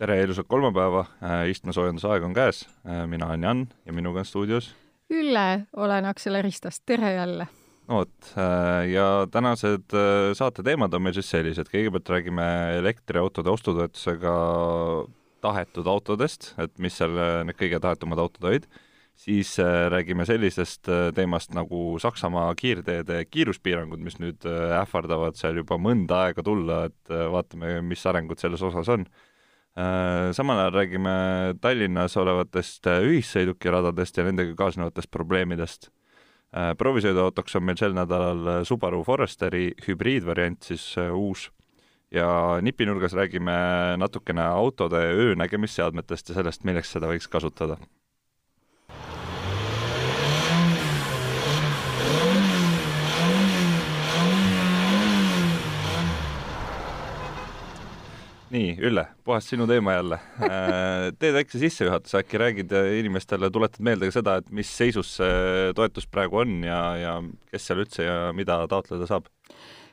tere ilusat kolmapäeva, istmesoojenduse on käes, mina olen Jan ja minuga on stuudios. Ülle, olen Akseleristast, tere jälle! no vot, ja tänased äh, saate teemad on meil siis sellised, kõigepealt räägime elektriautode ostutoetusega tahetud autodest, et mis seal äh, need kõige tahetumad autod olid, siis äh, räägime sellisest teemast nagu Saksamaa kiirteede kiiruspiirangud, mis nüüd ähvardavad seal juba mõnda aega tulla, et vaatame, mis arengud selles osas on. Äh, samal ajal räägime Tallinnas olevatest äh, ühissõidukiradadest ja nendega kaasnevatest probleemidest. Äh, proovisõiduautoks on meil sel nädalal Subaru Foresteri hübriidvariant, siis uus, ja nipinurgas räägime natukene autode öönägemisseadmetest ja sellest, milleks seda võiks kasutada nii, Ülle, puhas sinu teema jälle. Äh, teed väikse sissejuhatuse, äkki räägid inimestele, tuletad meelde ka seda, et mis seisus see toetus praegu on ja, ja kes seal üldse ja mida taotleda saab?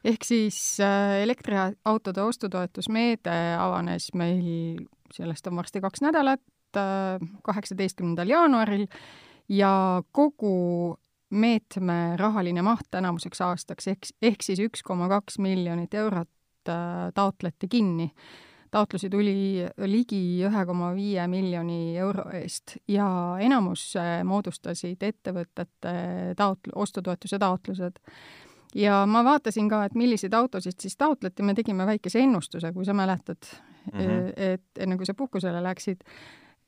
ehk siis äh, elektriautode ostutoetusmeede avanes meil, sellest on varsti kaks nädalat, äh, kaheksateistkümnendal jaanuaril ja kogu meetme rahaline maht tänavuseks aastaks ehk, ehk siis üks koma kaks miljonit eurot taotleti kinni taotlusi tuli ligi ühe koma viie miljoni euro eest ja enamus moodustasid ettevõtete taotl-, ostutoetuse taotlused. ja ma vaatasin ka, et milliseid autosid siis taotleti, me tegime väikese ennustuse, kui sa mäletad mm, -hmm. et enne kui sa puhkusele läksid,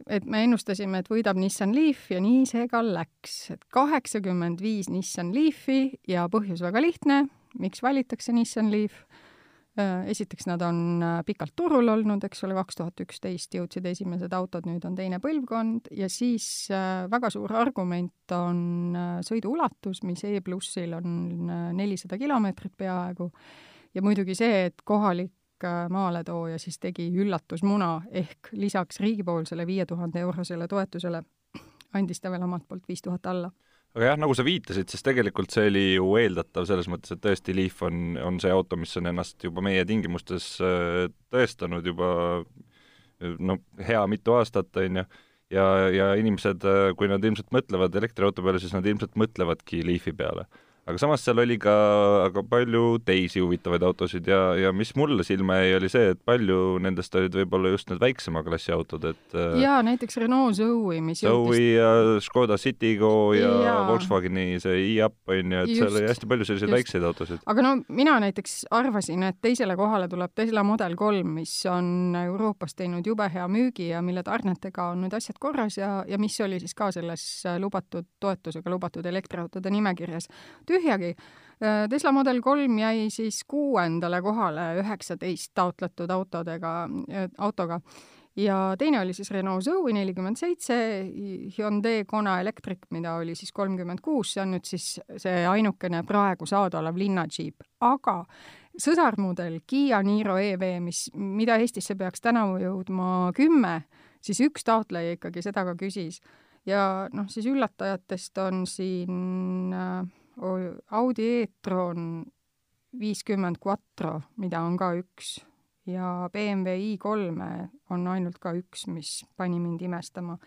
et me ennustasime, et võidab Nissan Leaf ja nii see ka läks, et kaheksakümmend viis Nissan Leafi ja põhjus väga lihtne, miks valitakse Nissan Leaf esiteks nad on äh, pikalt turul olnud, eks ole, kaks tuhat üksteist jõudsid esimesed autod, nüüd on teine põlvkond, ja siis äh, väga suur argument on sõidu ulatus, mis E-plussil on nelisada kilomeetrit peaaegu, ja muidugi see, et kohalik maaletooja siis tegi üllatusmuna ehk lisaks riigipoolsele viie tuhande eurosele toetusele andis ta veel omalt poolt viis tuhat alla aga jah, nagu sa viitasid, siis tegelikult see oli ju eeldatav selles mõttes, et tõesti Leaf on, on see auto, mis on ennast juba meie tingimustes äh, tõestanud juba no hea mitu aastat, on ju, ja, ja inimesed, äh, kui nad ilmselt mõtlevad elektriauto peale, siis nad ilmselt mõtlevadki Leafi peale aga samas seal oli ka väga palju teisi huvitavaid autosid ja, ja mis mulle silma jäi, oli see, et palju nendest olid võib-olla just need väiksema klassi autod, et äh, jaa, näiteks Renault Zoe, mis Zoe jõudis... ja Škoda Citigo ja, ja Volkswageni see e-up on ju, et just. seal oli hästi palju selliseid just. väikseid autosid. aga no mina näiteks arvasin, et teisele kohale tuleb Tesla Model kolm, mis on Euroopas teinud jube hea müügi ja mille tarnetega on nüüd asjad korras ja, ja mis oli siis ka selles lubatud toetusega lubatud elektriautode nimekirjas tühjagi. Äh, Tesla Model kolm jäi siis kuuendale kohale üheksateist taotletud autodega, äh, autoga ja teine oli siis Renault Zoe nelikümmend seitse, Hyundai Kona Electric, mida oli siis kolmkümmend kuus, see on nüüd siis see ainukene praegu saadaolev linnadžiip, aga sõsarmudel Kiia Niro EV, mis, mida Eestisse peaks tänavu jõudma kümme, siis üks taotleja ikkagi seda ka küsis. ja noh, siis üllatajatest on siin äh, Audi e-tron viiskümmend Quattro, mida on ka üks, ja BMW i3-e on ainult ka üks, mis pani mind imestama.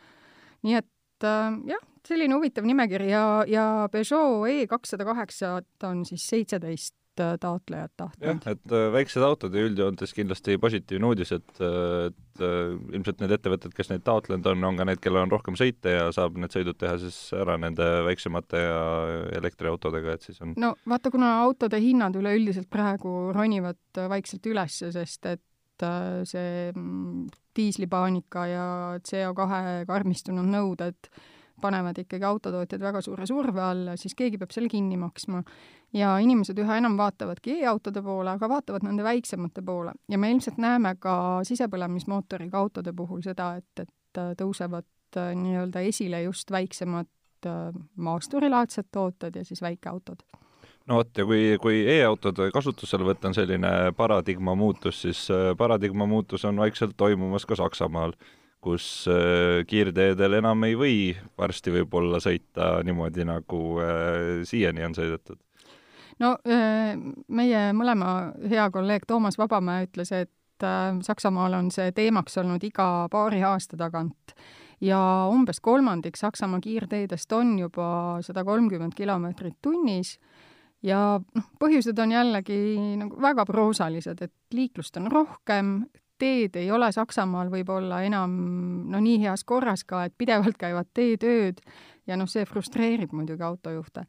nii et äh, jah, selline huvitav nimekiri ja, ja Peugeot E kakssada kaheksat on siis seitseteist taotlejad tahtnud. jah, et äh, väiksed autod ja üldjoontes kindlasti positiivne uudis, et, äh, et ilmselt need ettevõtted, kes neid taotlenud on, on ka need, kellel on rohkem sõite ja saab need sõidud teha siis ära nende väiksemate ja elektriautodega, et siis on no vaata, kuna autode hinnad üleüldiselt praegu ronivad vaikselt üles, sest et see mm, diislipaanika ja CO2 karmistunud nõuded panevad ikkagi autotootjad väga suure surve alla, siis keegi peab selle kinni maksma. Ja inimesed üha enam vaatavadki e-autode poole, aga vaatavad nende väiksemate poole. Ja me ilmselt näeme ka sisepõlemismootoriga autode puhul seda, et, et äh, tõusevad äh, nii-öelda esile just väiksemad maasturilaadsed tooted ja siis väikeautod. No vot, ja kui, kui e-autode kasutuselevõtt on selline paradigma muutus, siis paradigma muutus on vaikselt toimumas ka Saksamaal, kus kiirteedel enam ei või varsti võib-olla sõita niimoodi, nagu siiani on sõidetud. No meie mõlema hea kolleeg Toomas Vabamäe ütles, et Saksamaal on see teemaks olnud iga paari aasta tagant ja umbes kolmandik Saksamaa kiirteedest on juba sada kolmkümmend kilomeetrit tunnis ja noh, põhjused on jällegi nagu väga proosalised, et liiklust on rohkem, teed ei ole Saksamaal võib-olla enam no nii heas korras ka, et pidevalt käivad teetööd ja noh, see frustreerib muidugi autojuhte.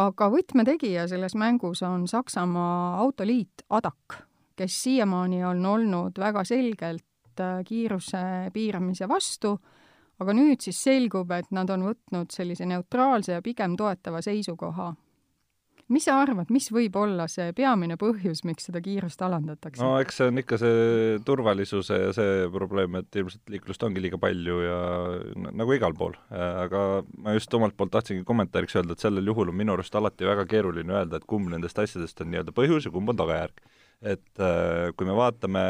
Aga võtmetegija selles mängus on Saksamaa autoliit ADAC, kes siiamaani on olnud väga selgelt äh, kiiruse piiramise vastu, aga nüüd siis selgub, et nad on võtnud sellise neutraalse ja pigem toetava seisukoha mis sa arvad, mis võib olla see peamine põhjus, miks seda kiirust alandatakse? no eks see on ikka see turvalisuse ja see probleem, et ilmselt liiklust ongi liiga palju ja nagu igal pool. aga ma just omalt poolt tahtsingi kommentaariks öelda, et sellel juhul on minu arust alati väga keeruline öelda, et kumb nendest asjadest on nii-öelda põhjus ja kumb on tagajärg. et äh, kui me vaatame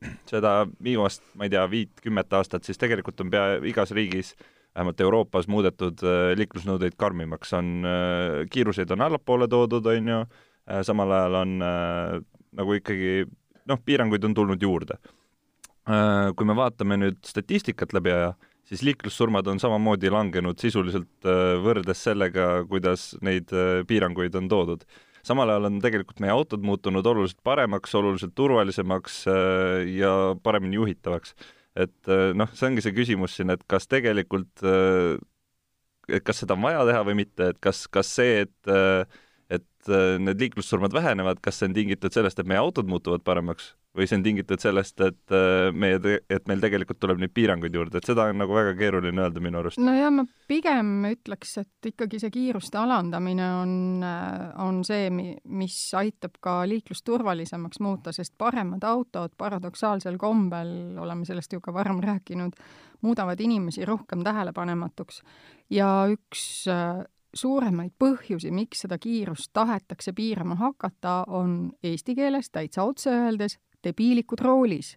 seda viimast, ma ei tea, viit-kümmet aastat, siis tegelikult on pea igas riigis vähemalt Euroopas muudetud äh, liiklusnõudeid karmimaks, on, äh, kiiruseid on allapoole toodud, on ju, äh, samal ajal on nagu ikkagi noh, piiranguid on tulnud juurde. Kui me vaatame nüüd statistikat läbi aja, siis liiklussurmad on samamoodi langenud sisuliselt võrreldes sellega, kuidas neid piiranguid on toodud. samal ajal on tegelikult meie autod muutunud oluliselt paremaks, oluliselt turvalisemaks ja paremini juhitavaks et äh, noh, see ongi see küsimus siin, et kas tegelikult, äh, et kas seda on vaja teha või mitte, et kas, kas see, et äh, et need liiklussurmad vähenevad, kas see on tingitud sellest, et meie autod muutuvad paremaks või see on tingitud sellest, et äh, meie, et meil tegelikult tuleb neid piiranguid juurde, et seda on nagu väga keeruline öelda minu arust. no ja ma pigem ütleks, et ikkagi see kiiruste alandamine on, äh, on see, mis aitab ka liiklust turvalisemaks muuta, sest paremad autod paradoksaalsel kombel, oleme sellest ju ka varem rääkinud, muudavad inimesi rohkem tähelepanematuks. ja üks äh, suuremaid põhjusi, miks seda kiirust tahetakse piirama hakata, on eesti keeles täitsa otse öeldes debiilikud roolis.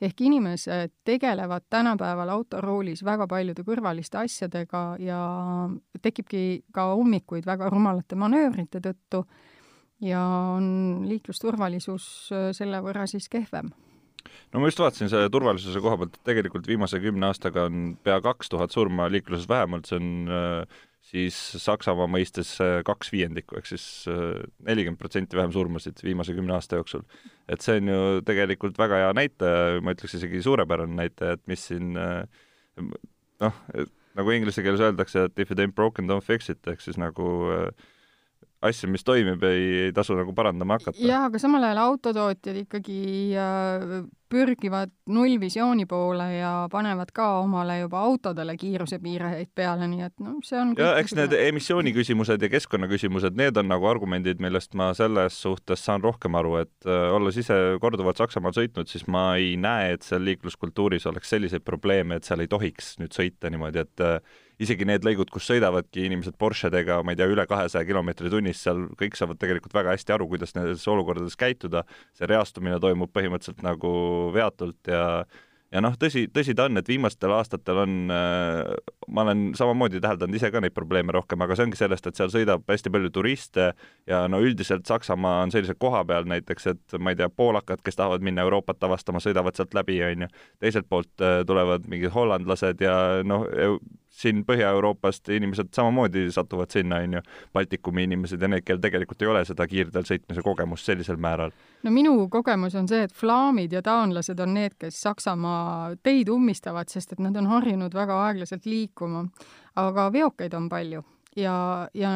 ehk inimesed tegelevad tänapäeval autoroolis väga paljude kõrvaliste asjadega ja tekibki ka ummikuid väga rumalate manöövrite tõttu ja on liiklusturvalisus äh, selle võrra siis kehvem no ma just vaatasin selle turvalisuse koha pealt, et tegelikult viimase kümne aastaga on pea kaks tuhat surma liikluses vähemalt, see on äh, siis Saksamaa mõistes äh, kaks viiendikku ehk siis äh, nelikümmend protsenti vähem surmasid viimase kümne aasta jooksul. et see on ju tegelikult väga hea näitaja, ma ütleks isegi suurepärane näitaja, et mis siin äh, noh, nagu inglise keeles öeldakse, et if it ain't broken, don't fix it, ehk siis nagu äh, asja, mis toimib, ei, tasu nagu parandama hakata. jah, aga samal ajal autotootjad ikkagi äh, pürgivad nullvisiooni poole ja panevad ka omale juba autodele kiirusepiirajaid peale, nii et noh, see on ja eks need emissiooniküsimused ja keskkonnaküsimused, need on nagu argumendid, millest ma selles suhtes saan rohkem aru, et äh, olles ise korduvalt Saksamaal sõitnud, siis ma ei näe, et seal liikluskultuuris oleks selliseid probleeme, et seal ei tohiks nüüd sõita niimoodi, et äh, isegi need lõigud, kus sõidavadki inimesed Porschedega, ma ei tea, üle kahesaja kilomeetri tunnis, seal kõik saavad tegelikult väga hästi aru, kuidas nendes olukordades käituda, see reastumine toimub põhimõtteliselt nagu veatult ja ja noh, tõsi, tõsi ta on, et viimastel aastatel on äh,, ma olen samamoodi täheldanud ise ka neid probleeme rohkem, aga see ongi sellest, et seal sõidab hästi palju turiste ja no üldiselt Saksamaa on sellise koha peal näiteks, et ma ei tea, poolakad, kes tahavad minna Euroopat avastama, sõidavad sealt läbi, onju. teiselt poolt äh, tulevad mingid hollandlased ja noh, siin Põhja-Euroopast inimesed samamoodi satuvad sinna, on ju, Baltikumi inimesed ja need, kellel tegelikult ei ole seda kiirteel sõitmise kogemust sellisel määral. no minu kogemus on see, et flaamid ja taanlased on need, kes Saksamaa teid ummistavad, sest et nad on harjunud väga aeglaselt liikuma. aga veokeid on palju ja, ja,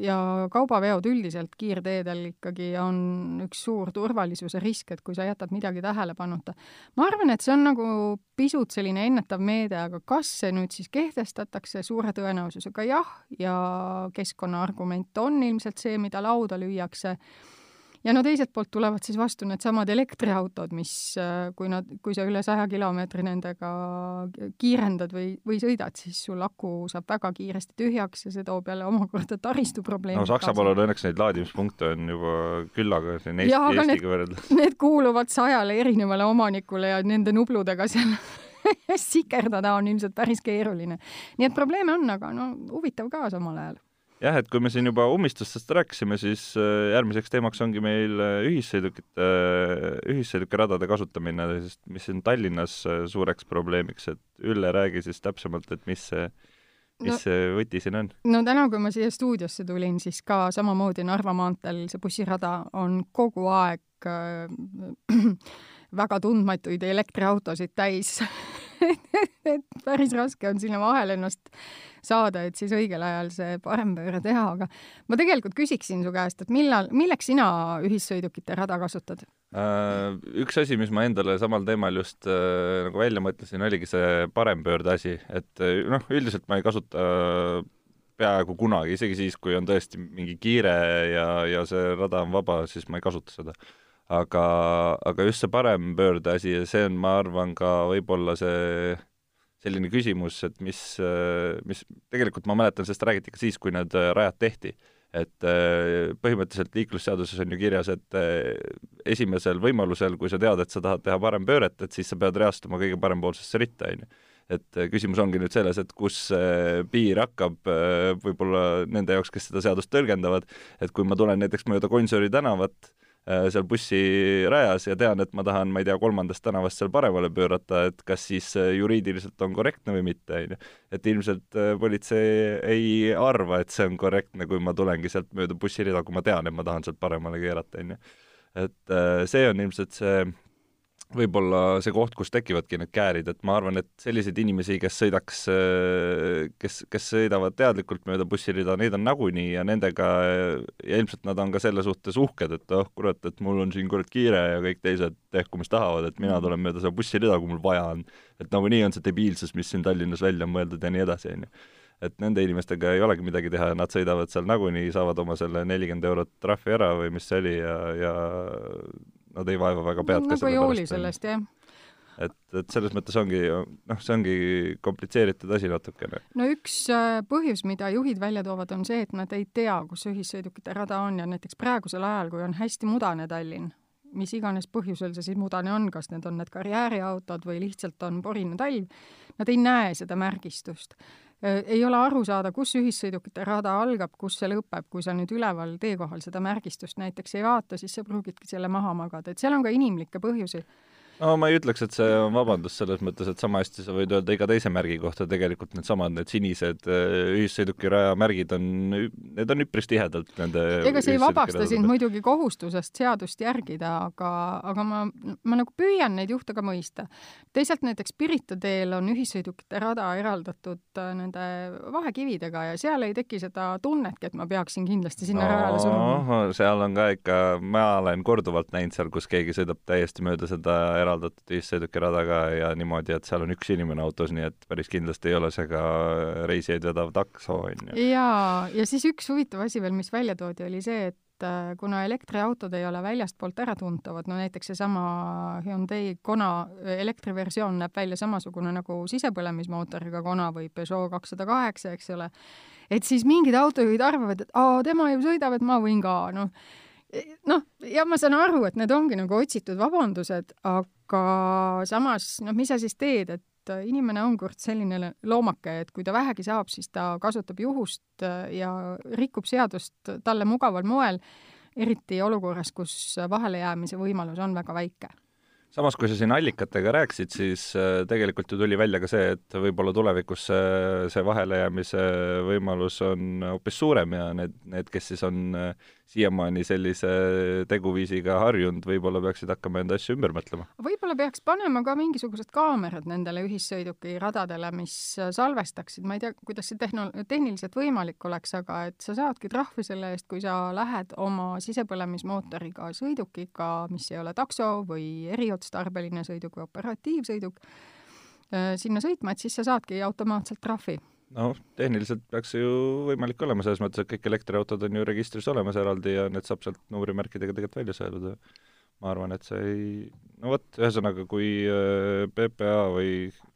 ja kaubaveod üldiselt kiirteedel ikkagi on üks suur turvalisuse risk, et kui sa jätad midagi tähelepanuta. ma arvan, et see on nagu pisut selline ennetav meede, aga kas see nüüd siis kehtestatakse, suure tõenäosusega jah, ja keskkonnaargument on ilmselt see, mida lauda lüüakse ja no teiselt poolt tulevad siis vastu needsamad elektriautod, mis, kui nad, kui sa üle saja kilomeetri nendega kiirendad või, või sõidad, siis sul aku saab väga kiiresti tühjaks ja see toob jälle omakorda taristu probleemi. no Saksamaal on õnneks neid laadimispunkte on juba küllaga siin Eesti, Eestiga võrreldes. Need kuuluvad sajale erinevale omanikule ja nende nubludega seal sikerdada on ilmselt päris keeruline. nii et probleeme on, aga no huvitav ka samal ajal jah, et kui me siin juba ummistustest rääkisime, siis äh, järgmiseks teemaks ongi meil äh, ühissõidukite, ühissõidukiradade kasutamine, sest mis on Tallinnas äh, suureks probleemiks, et Ülle, räägi siis täpsemalt, et mis see mis no, see võti siin on? no täna, kui ma siia stuudiosse tulin, siis ka samamoodi Narva maanteel see bussirada on kogu aeg äh, väga tundmatuid elektriautosid täis et päris raske on sinna vahele ennast saada, et siis õigel ajal see parempööre teha, aga ma tegelikult küsiksin su käest, et millal, milleks sina ühissõidukite rada kasutad? Äh, üks asi, mis ma endale samal teemal just äh, nagu välja mõtlesin, oligi see parempöörde asi, et äh, noh, üldiselt ma ei kasuta peaaegu kunagi, isegi siis, kui on tõesti mingi kiire ja, ja see rada on vaba, siis ma ei kasuta seda aga, aga just see parempöörde asi ja see on, ma arvan, ka võib-olla see selline küsimus, et mis, mis tegelikult ma mäletan, sellest räägiti ka siis, kui need rajad tehti. et põhimõtteliselt liiklusseaduses on ju kirjas, et esimesel võimalusel, kui sa tead, et sa tahad teha parempööret, et siis sa pead reastuma kõige parempoolsesse ritta, on ju et küsimus ongi nüüd selles, et kus piir hakkab võib-olla nende jaoks, kes seda seadust tõlgendavad, et kui ma tulen näiteks mööda Gonsiori tänavat, Äh, seal bussirajas ja tean, et ma tahan, ma ei tea, kolmandast tänavast seal paremale pöörata, et kas siis äh, juriidiliselt on korrektne või mitte, on ju. et ilmselt äh, politsei ei arva, et see on korrektne, kui ma tulengi sealt mööda bussirida, kui ma tean, et ma tahan sealt paremale keerata, on ju. et see on ilmselt see võib-olla see koht, kus tekivadki need käärid, et ma arvan, et selliseid inimesi, kes sõidaks, kes, kes sõidavad teadlikult mööda bussirida, neid on nagunii ja nendega, ja ilmselt nad on ka selle suhtes uhked, et oh kurat, et mul on siin kurat kiire ja kõik teised tehku, mis tahavad, et mina tulen mööda seda bussirida, kui mul vaja on. et nagunii on see debiilsus, mis siin Tallinnas välja on mõeldud ja nii edasi, on ju et nende inimestega ei olegi midagi teha ja nad sõidavad seal nagunii, saavad oma selle nelikümmend eurot trahvi ära või mis see oli ja, ja nad ei vaeva väga pead no, ka nagu ei hooli sellest, jah et, et selles mõttes ongi, noh, see ongi komplitseeritud asi natukene. no üks äh, põhjus, mida juhid välja toovad, on see, et nad ei tea, kus ühissõidukite rada on ja näiteks praegusel ajal, kui on hästi mudane Tallinn, mis iganes põhjusel see siis mudane on, kas need on need karjääriautod või lihtsalt on porine talv, nad ei näe seda märgistust. Äh, ei ole aru saada, kus ühissõidukite rada algab, kus see lõpeb, kui sa nüüd üleval teekohal seda märgistust näiteks ei vaata, siis sa pruugidki selle maha magada, et seal on ka inimlikke põhjusi no ma ei ütleks, et see on vabandus selles mõttes, et sama hästi sa võid öelda iga teise märgi kohta tegelikult needsamad, need sinised äh, ühissõidukiraja märgid on, need on üpris tihedalt nende ega see ei vabasta sind muidugi kohustusest seadust järgida, aga, aga ma, ma nagu püüan neid juhte ka mõista. teisalt näiteks Pirita teel on ühissõidukite rada eraldatud äh, nende vahekividega ja seal ei teki seda tunnetki, et ma peaksin kindlasti sinna no, rajale suruma. seal on ka ikka, ma olen korduvalt näinud seal, kus keegi sõidab täiesti mööda seda eraldatud eraldatud ühissõidukiradaga ja niimoodi, et seal on üks inimene autos, nii et päris kindlasti ei ole see ka reisijaid vedav takso, on ju. jaa, ja siis üks huvitav asi veel, mis välja toodi, oli see, et äh, kuna elektriautod ei ole väljastpoolt äratuntavad, no näiteks seesama Hyundai Kona äh, elektriversioon näeb välja samasugune nagu sisepõlemismootoriga Kona või Peugeot kakssada kaheksa, eks ole, et siis mingid autojuhid arvavad, et aa, tema ju sõidab, et ma võin ka, noh noh, ja ma saan aru, et need ongi nagu otsitud vabandused, aga samas noh, mis sa siis teed, et inimene on kord selline loomake, et kui ta vähegi saab, siis ta kasutab juhust ja rikub seadust talle mugaval moel, eriti olukorras, kus vahelejäämise võimalus on väga väike. Samas, kui sa siin allikatega rääkisid, siis äh, tegelikult ju tuli välja ka see, et võib-olla tulevikus see, see vahelejäämise võimalus on hoopis suurem ja need, need, kes siis on äh, siiamaani sellise teguviisiga harjunud, võib-olla peaksid hakkama enda asju ümber mõtlema. võib-olla peaks panema ka mingisugused kaamerad nendele ühissõidukiradadele, mis salvestaksid, ma ei tea, kuidas see tehno-, tehniliselt võimalik oleks, aga et sa saadki trahvi selle eest, kui sa lähed oma sisepõlemismootoriga sõidukiga, mis ei ole takso või eriotstarbeline sõiduk või operatiivsõiduk, äh, sinna sõitma, et siis sa saadki automaatselt trahvi noh, tehniliselt peaks see ju võimalik olema, selles mõttes, et kõik elektriautod on ju registris olemas eraldi ja need saab sealt numbrimärkidega tegelikult välja sõeluda. ma arvan, et see ei, no vot, ühesõnaga, kui äh, PPA või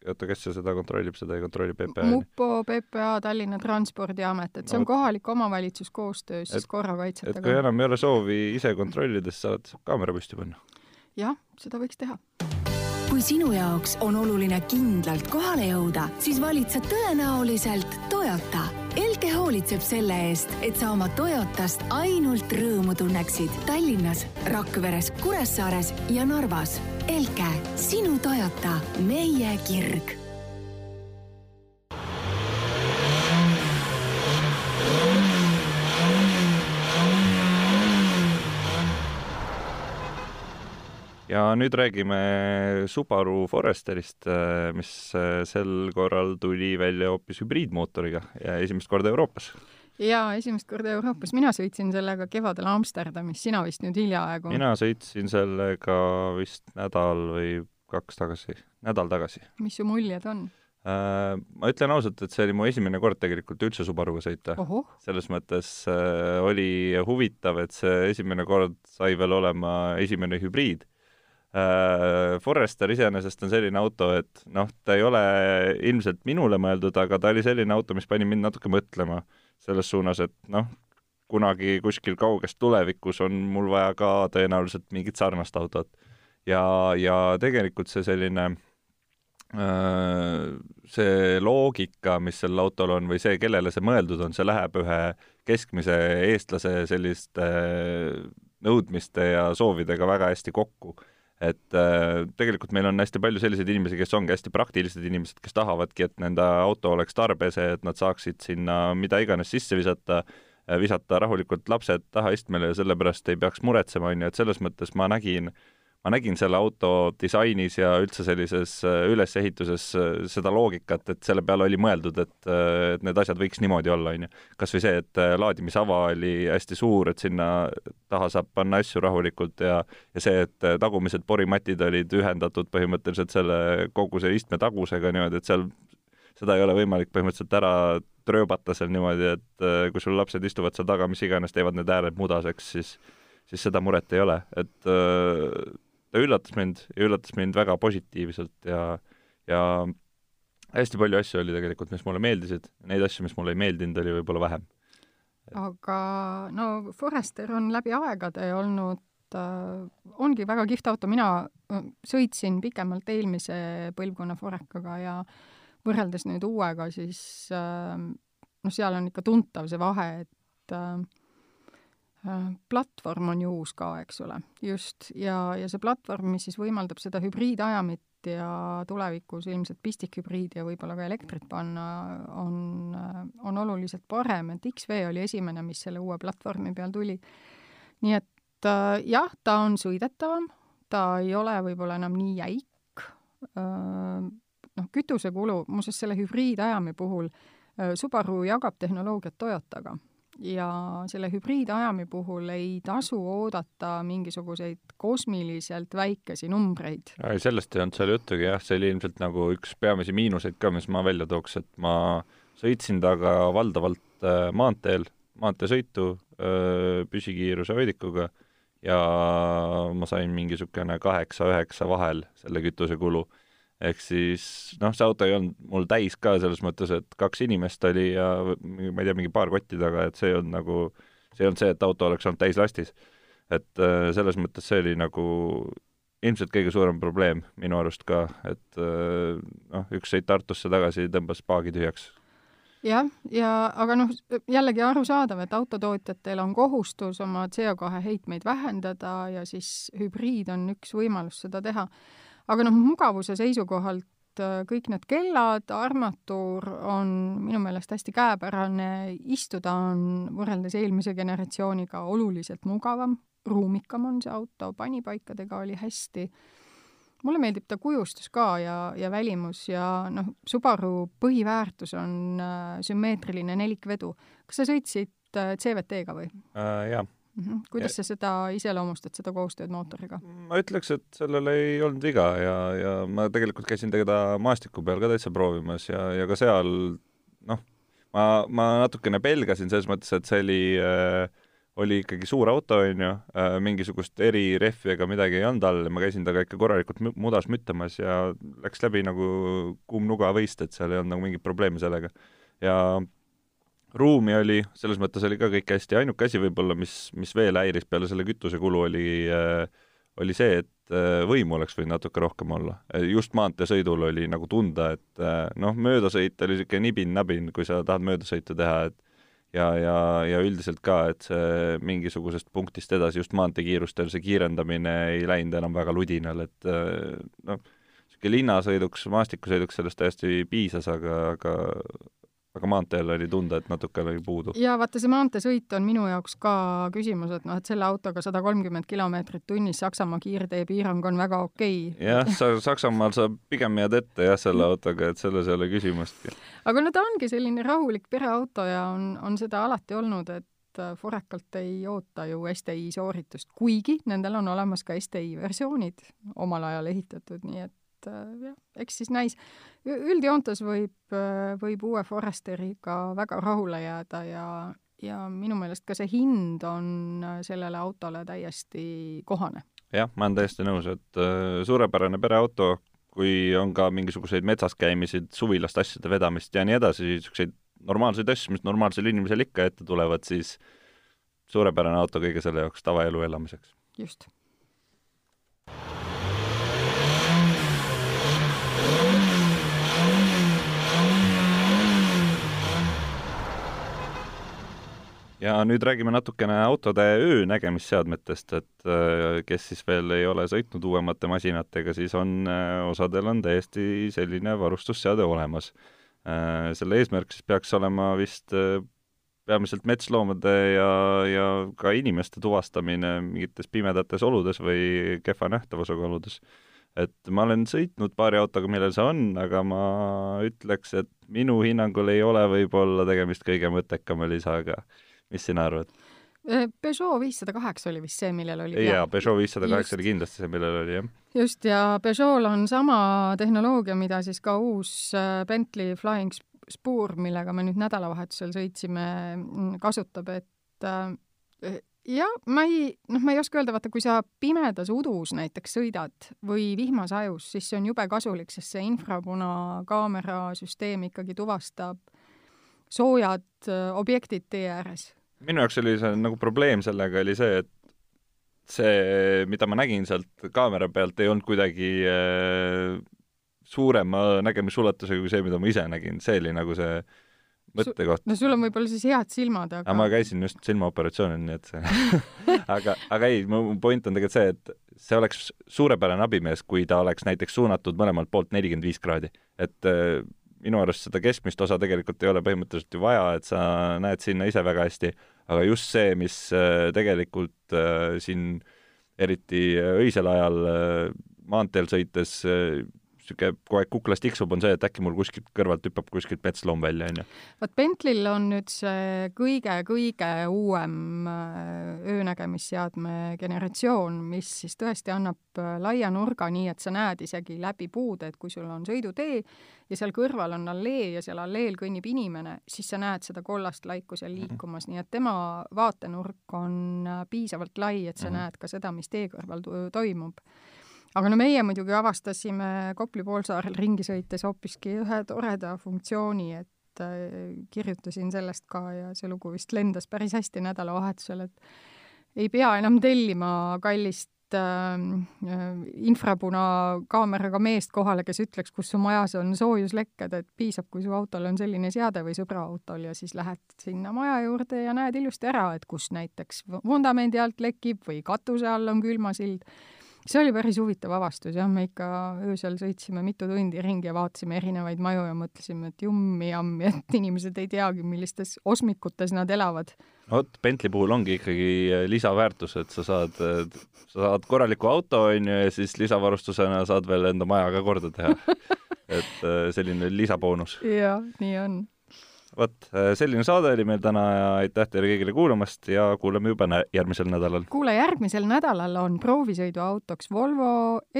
oota, kes see seda kontrollib, seda ei kontrolli PPA? mupo, PPA, Tallinna Transpordiamet, et see on no, kohalik omavalitsus koostöös siis korrakaitsjatega. et kui enam ei ole soovi ise kontrollida, siis saad kaamera püsti panna. jah, seda võiks teha kui sinu jaoks on oluline kindlalt kohale jõuda, siis valid sa tõenäoliselt Toyota. Elke hoolitseb selle eest, et sa oma Toyotast ainult rõõmu tunneksid Tallinnas, Rakveres, Kuressaares ja Narvas. Elke, sinu Toyota, meie kirg ja nüüd räägime Subaru Foresterist, äh, mis äh, sel korral tuli välja hoopis hübriidmootoriga ja esimest korda Euroopas. jaa, esimest korda Euroopas, mina sõitsin sellega kevadel Amsterdamis, sina vist nüüd hiljaaegu? mina sõitsin sellega vist nädal või kaks tagasi, nädal tagasi. mis su muljed on? Äh, ma ütlen ausalt, et see oli mu esimene kord tegelikult üldse Subaruga sõita. selles mõttes oli huvitav, et see esimene kord sai veel olema esimene hübriid Forester iseenesest on selline auto, et noh, ta ei ole ilmselt minule mõeldud, aga ta oli selline auto, mis pani mind natuke mõtlema selles suunas, et noh, kunagi kuskil kauges tulevikus on mul vaja ka tõenäoliselt mingit sarnast autot. ja, ja tegelikult see selline äh, see loogika, mis sel autol on või see, kellele see mõeldud on, see läheb ühe keskmise eestlase selliste nõudmiste ja soovidega väga hästi kokku et äh, tegelikult meil on hästi palju selliseid inimesi, kes ongi hästi praktilised inimesed, kes tahavadki, et nende auto oleks tarbese, et nad saaksid sinna mida iganes sisse visata äh,, visata rahulikult lapsed tahaistmele ja sellepärast ei peaks muretsema, on ju, et selles mõttes ma nägin äh, ma nägin selle auto disainis ja üldse sellises äh, ülesehituses äh, seda loogikat, et selle peale oli mõeldud, et, äh, et need asjad võiks niimoodi olla, on ju. kas või see, et laadimisava oli hästi suur, et sinna taha saab panna asju rahulikult ja ja see, et tagumised porimatid olid ühendatud põhimõtteliselt selle kogu see istme tagusega niimoodi, et seal seda ei ole võimalik põhimõtteliselt ära trööbata seal niimoodi, et kui sul lapsed istuvad seal taga, mis iganes, teevad need ääred mudaseks, siis siis seda muret ei ole, et ta üllatas mind ja üllatas mind väga positiivselt ja, ja hästi palju asju oli tegelikult, mis mulle meeldisid, neid asju, mis mulle ei meeldinud, oli võib-olla vähem. aga no Forester on läbi aegade olnud äh, ongi väga kihvt auto, mina äh, sõitsin pikemalt eelmise põlvkonna Forekaga ja võrreldes nüüd uuega, siis äh, noh, seal on ikka tuntav see vahe, et äh, platvorm on ju uus ka, eks ole, just, ja, ja see platvorm, mis siis võimaldab seda hübriidajamit ja tulevikus ilmselt pistikhübriidi ja võib-olla ka elektrit panna, on, on oluliselt parem, et XV oli esimene, mis selle uue platvormi peal tuli. nii et äh, jah, ta on sõidetavam, ta ei ole võib-olla enam nii jäik. Äh,, noh, kütusekulu, muuseas selle hübriidajami puhul äh, Subaru jagab tehnoloogiat Toyotaga ja selle hübriidajami puhul ei tasu oodata mingisuguseid kosmiliselt väikesi numbreid. ei, sellest ei olnud seal juttugi jah, see oli ilmselt nagu üks peamisi miinuseid ka, mis ma välja tooks, et ma sõitsin temaga valdavalt äh, maanteel, maanteesõitu äh, püsikiiruse hoidikuga ja ma sain mingi niisugune kaheksa-üheksa vahel selle kütusekulu ehk siis noh, see auto ei olnud mul täis ka selles mõttes, et kaks inimest oli ja ma ei tea, mingi paar kotti taga, et see ei olnud nagu, see ei olnud see, et auto oleks olnud täis lastis. et äh, selles mõttes see oli nagu ilmselt kõige suurem probleem minu arust ka, et äh, noh, üks sõit Tartusse tagasi tõmbas paagi tühjaks jah, ja aga noh, jällegi arusaadav, et autotootjatel on kohustus oma CO2 heitmeid vähendada ja siis hübriid on üks võimalus seda teha aga noh, mugavuse seisukohalt äh, kõik need kellad, armatuur on minu meelest hästi käepärane, istuda on võrreldes eelmise generatsiooniga oluliselt mugavam, ruumikam on see auto, panipaikadega oli hästi. mulle meeldib ta kujustus ka ja, ja välimus ja noh, Subaru põhiväärtus on äh, sümmeetriline nelikvedu. kas sa sõitsid äh, CVT-ga või äh,? Jaa. Kuidas ja... sa seda iseloomustad, seda koostööd mootoriga? ma ütleks, et sellel ei olnud viga ja, ja ma tegelikult käisin teda maastiku peal ka täitsa proovimas ja, ja ka seal noh, ma, ma natukene pelgasin selles mõttes, et see oli äh, oli ikkagi suur auto, on ju äh,, mingisugust erirehvi ega midagi ei olnud all ja ma käisin temaga ikka korralikult mudas müttamas ja läks läbi nagu kuum nuga võist, et seal ei olnud nagu mingit probleemi sellega. ja ruumi oli, selles mõttes oli ka kõik hästi, ainuke asi võib-olla, mis, mis veel häiris peale selle kütusekulu, oli äh, oli see, et äh, võimu oleks võinud natuke rohkem olla. just maanteesõidul oli nagu tunda, et äh, noh, möödasõit oli niisugune nibin-nabin, kui sa tahad möödasõitu teha, et ja, ja, ja üldiselt ka, et see mingisugusest punktist edasi just maanteekiirustel see kiirendamine ei läinud enam väga ludinal, et noh, niisugune linnasõiduks, maastikusõiduks sellest täiesti piisas, aga, aga aga maanteel oli tunda, et natuke oli puudu. ja vaata, see maanteesõit on minu jaoks ka küsimus, et noh, et selle autoga sada kolmkümmend kilomeetrit tunnis Saksamaa kiirteepiirang on väga okei okay.. jah, sa Saksamaal sa pigem jääd ette jah, selle autoga, et selles ei ole küsimustki. aga no ta ongi selline rahulik pereauto ja on, on seda alati olnud, et Forekalt ei oota ju STI sooritust, kuigi nendel on olemas ka STI versioonid omal ajal ehitatud, nii et et äh, jah, eks siis näis. üldjoontes võib, äh, võib uue Foresteriga väga rahule jääda ja, ja minu meelest ka see hind on äh, sellele autole täiesti kohane. jah, ma olen täiesti nõus, et suurepärane pereauto, kui on ka mingisuguseid metsas käimisid, suvilast asjade vedamist ja nii edasi, niisuguseid normaalseid asju, mis normaalsel inimesel ikka ette tulevad, siis suurepärane auto kõige selle jaoks tavaelu elamiseks. just ja nüüd räägime natukene autode öönägemisseadmetest, et äh, kes siis veel ei ole sõitnud uuemate masinatega, siis on, äh, osadel on täiesti selline varustusseade olemas. Äh, selle eesmärk siis peaks olema vist peamiselt metsloomade ja, ja ka inimeste tuvastamine mingites pimedates oludes või kehva nähtavusega oludes. et ma olen sõitnud paari autoga, millel see on, aga ma ütleks, et minu hinnangul ei ole võib-olla tegemist kõige mõttekama lisaga mis sina arvad? Äh, Peugeot viissada kaheksa oli vist see, millel oli jaa, Peugeot viissada kaheksa oli kindlasti see, millel oli, jah. just, ja Peugeot'l on sama tehnoloogia, mida siis ka uus äh, Bentley Flying Spur, millega me nüüd nädalavahetusel sõitsime, mm, kasutab, et äh, jah, ma ei, noh, ma ei oska öelda, vaata, kui sa pimedas udus näiteks sõidad või vihmasajus, siis see on jube kasulik, sest see infrapunakaamera süsteem ikkagi tuvastab soojad objektid tee ääres minu jaoks oli see nagu probleem sellega oli see, et see, mida ma nägin sealt kaamera pealt, ei olnud kuidagi äh, suurema nägemisulatusega kui see, mida ma ise nägin, see oli nagu see mõttekoht. no sul on võib-olla siis head silmad, aga aga ma käisin just silmaoperatsioonil, nii et see aga, aga ei, mu point on tegelikult see, et see oleks suurepärane abimees, kui ta oleks näiteks suunatud mõlemalt poolt nelikümmend viis kraadi. et äh, minu arust seda keskmist osa tegelikult ei ole põhimõtteliselt ju vaja, et sa näed sinna ise väga hästi, aga just see, mis äh, tegelikult äh, siin eriti öisel ajal äh, maanteel sõites niisugune kogu aeg kuklas tiksub, on see, et äkki mul kuskilt kõrvalt hüppab kuskilt metsloom välja, onju. vot Bentley'l on nüüd see kõige-kõige uuem äh, öönägemisseadme generatsioon, mis siis tõesti annab äh, laia nurga, nii et sa näed isegi läbi puude, et kui sul on sõidutee ja seal kõrval on allee ja seal alleel kõnnib inimene, siis sa näed seda kollast laiku seal mhm. liikumas, nii et tema vaatenurk on äh, piisavalt lai, et sa mm -hmm. näed ka seda, mis tee kõrval toimub aga no meie muidugi avastasime Kopli poolsaarel ringi sõites hoopiski ühe toreda funktsiooni, et äh, kirjutasin sellest ka ja see lugu vist lendas päris hästi nädalavahetusel, et ei pea enam tellima kallist äh, infrapunakaameraga meest kohale, kes ütleks, kus su majas on soojuslekked, et piisab, kui su autol on selline seade või sõbra autol ja siis lähed sinna maja juurde ja näed ilusti ära, et kus näiteks vundamendi alt lekib või katuse all on külmasild see oli päris huvitav avastus, jah, me ikka öösel sõitsime mitu tundi ringi ja vaatasime erinevaid maju ja mõtlesime, et jummi-jammi, et inimesed ei teagi, millistes osmikutes nad elavad. vot, Bentley puhul ongi ikkagi äh, lisaväärtus, et sa saad, sa saad korraliku auto, on ju, ja siis lisavarustusena saad veel enda maja ka korda teha et äh, selline lisaboonus. jah, nii on vot, äh, selline saade oli meil täna ja aitäh teile kõigile kuulamast ja kuuleme juba järgmisel nädalal. kuule, järgmisel nädalal on proovisõiduautoks Volvo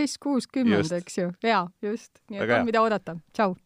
S kuuskümmend, eks ju? jaa, just. nii et on mida oodata. tšau!